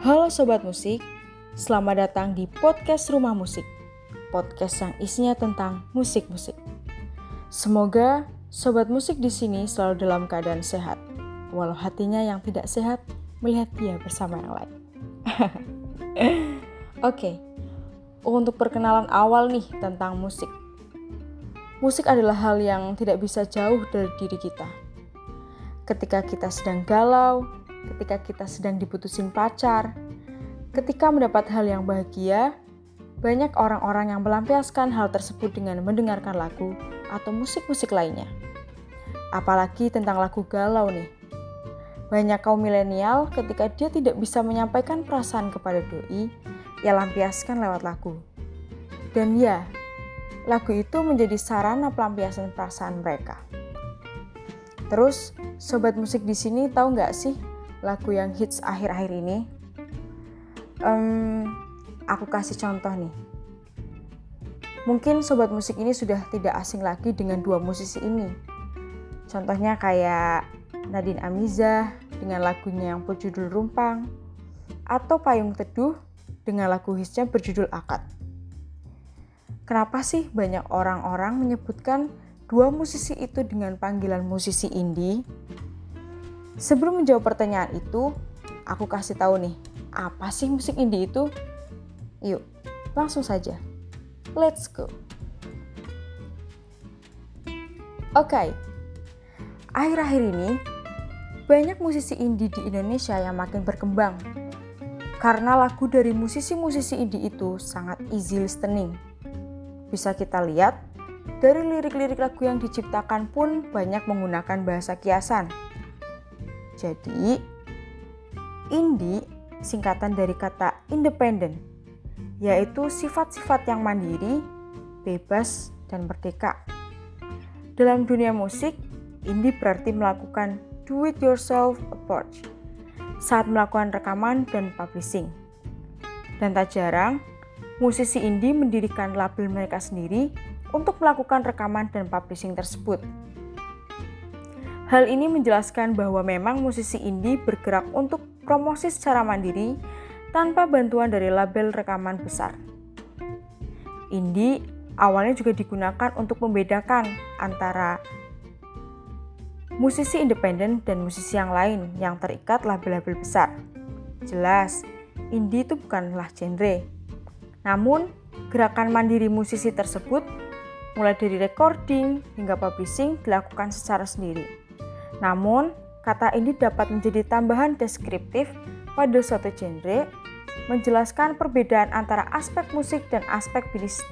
Halo Sobat Musik, selamat datang di podcast Rumah Musik. Podcast yang isinya tentang musik-musik. Semoga Sobat Musik di sini selalu dalam keadaan sehat, walau hatinya yang tidak sehat melihat dia bersama yang lain. Oke, okay. untuk perkenalan awal nih tentang musik. Musik adalah hal yang tidak bisa jauh dari diri kita. Ketika kita sedang galau, ketika kita sedang diputusin pacar, ketika mendapat hal yang bahagia, banyak orang-orang yang melampiaskan hal tersebut dengan mendengarkan lagu atau musik-musik lainnya. Apalagi tentang lagu galau nih. Banyak kaum milenial ketika dia tidak bisa menyampaikan perasaan kepada doi, ia lampiaskan lewat lagu. Dan ya, lagu itu menjadi sarana pelampiasan perasaan mereka. Terus, sobat musik di sini tahu nggak sih lagu yang hits akhir-akhir ini. Um, aku kasih contoh nih. Mungkin sobat musik ini sudah tidak asing lagi dengan dua musisi ini. Contohnya kayak Nadine Amiza dengan lagunya yang berjudul Rumpang atau Payung Teduh dengan lagu hitsnya berjudul Akad. Kenapa sih banyak orang-orang menyebutkan dua musisi itu dengan panggilan musisi indie? Sebelum menjawab pertanyaan itu, aku kasih tahu nih, apa sih musik indie itu? Yuk, langsung saja. Let's go. Oke, okay. akhir-akhir ini banyak musisi indie di Indonesia yang makin berkembang karena lagu dari musisi-musisi indie itu sangat easy listening. Bisa kita lihat dari lirik-lirik lagu yang diciptakan pun banyak menggunakan bahasa kiasan jadi, indie singkatan dari kata independen, yaitu sifat-sifat yang mandiri, bebas, dan merdeka. Dalam dunia musik, indie berarti melakukan do-it-yourself approach saat melakukan rekaman dan publishing. Dan tak jarang, musisi indie mendirikan label mereka sendiri untuk melakukan rekaman dan publishing tersebut. Hal ini menjelaskan bahwa memang musisi indie bergerak untuk promosi secara mandiri tanpa bantuan dari label rekaman besar. Indie awalnya juga digunakan untuk membedakan antara musisi independen dan musisi yang lain yang terikat label-label besar. Jelas, indie itu bukanlah genre. Namun, gerakan mandiri musisi tersebut mulai dari recording hingga publishing dilakukan secara sendiri. Namun, kata ini dapat menjadi tambahan deskriptif pada suatu genre, menjelaskan perbedaan antara aspek musik dan aspek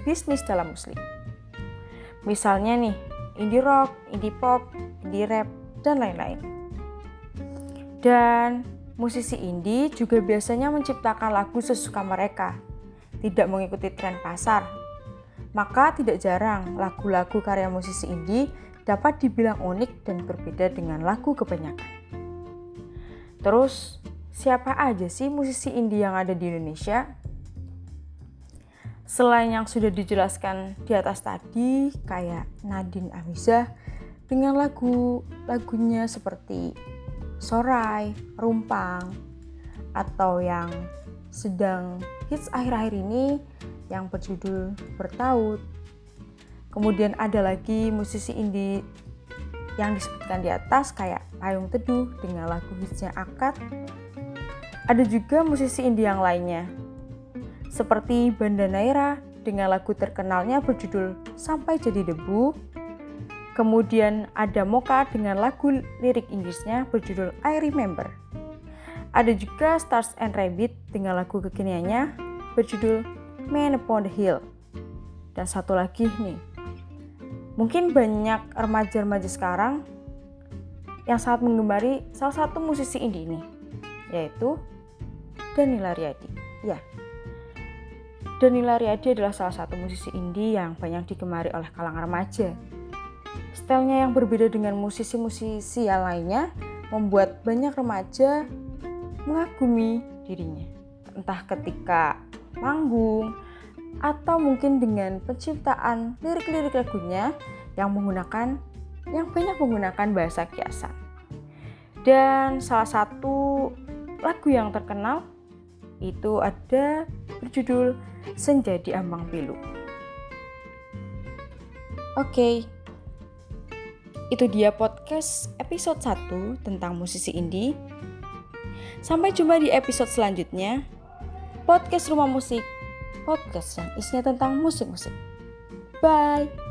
bisnis dalam musik. Misalnya nih, indie rock, indie pop, indie rap, dan lain-lain. Dan musisi indie juga biasanya menciptakan lagu sesuka mereka, tidak mengikuti tren pasar. Maka tidak jarang lagu-lagu karya musisi indie dapat dibilang unik dan berbeda dengan lagu kebanyakan. Terus, siapa aja sih musisi indie yang ada di Indonesia? Selain yang sudah dijelaskan di atas tadi, kayak Nadine Amiza dengan lagu-lagunya seperti Sorai, Rumpang, atau yang sedang hits akhir-akhir ini yang berjudul Bertaut, Kemudian ada lagi musisi indie yang disebutkan di atas kayak Payung Teduh dengan lagu hitsnya Akad. Ada juga musisi indie yang lainnya seperti Banda Naira dengan lagu terkenalnya berjudul Sampai Jadi Debu. Kemudian ada Moka dengan lagu lirik Inggrisnya berjudul I Remember. Ada juga Stars and Rabbit dengan lagu kekiniannya berjudul Man Upon the Hill. Dan satu lagi nih, Mungkin banyak remaja-remaja sekarang yang sangat menggemari salah satu musisi indie ini, yaitu Danila Riyadi. Ya, Danila Riyadi adalah salah satu musisi indie yang banyak digemari oleh kalangan remaja. Stylenya yang berbeda dengan musisi-musisi yang lainnya membuat banyak remaja mengagumi dirinya. Entah ketika manggung, atau mungkin dengan penciptaan lirik-lirik lagunya yang menggunakan yang banyak menggunakan bahasa kiasan. Dan salah satu lagu yang terkenal Itu ada berjudul Senja di Ambang Pilu. Oke. Itu dia podcast episode 1 tentang musisi indie. Sampai jumpa di episode selanjutnya. Podcast Rumah Musik, podcast yang isinya tentang musik-musik. Bye.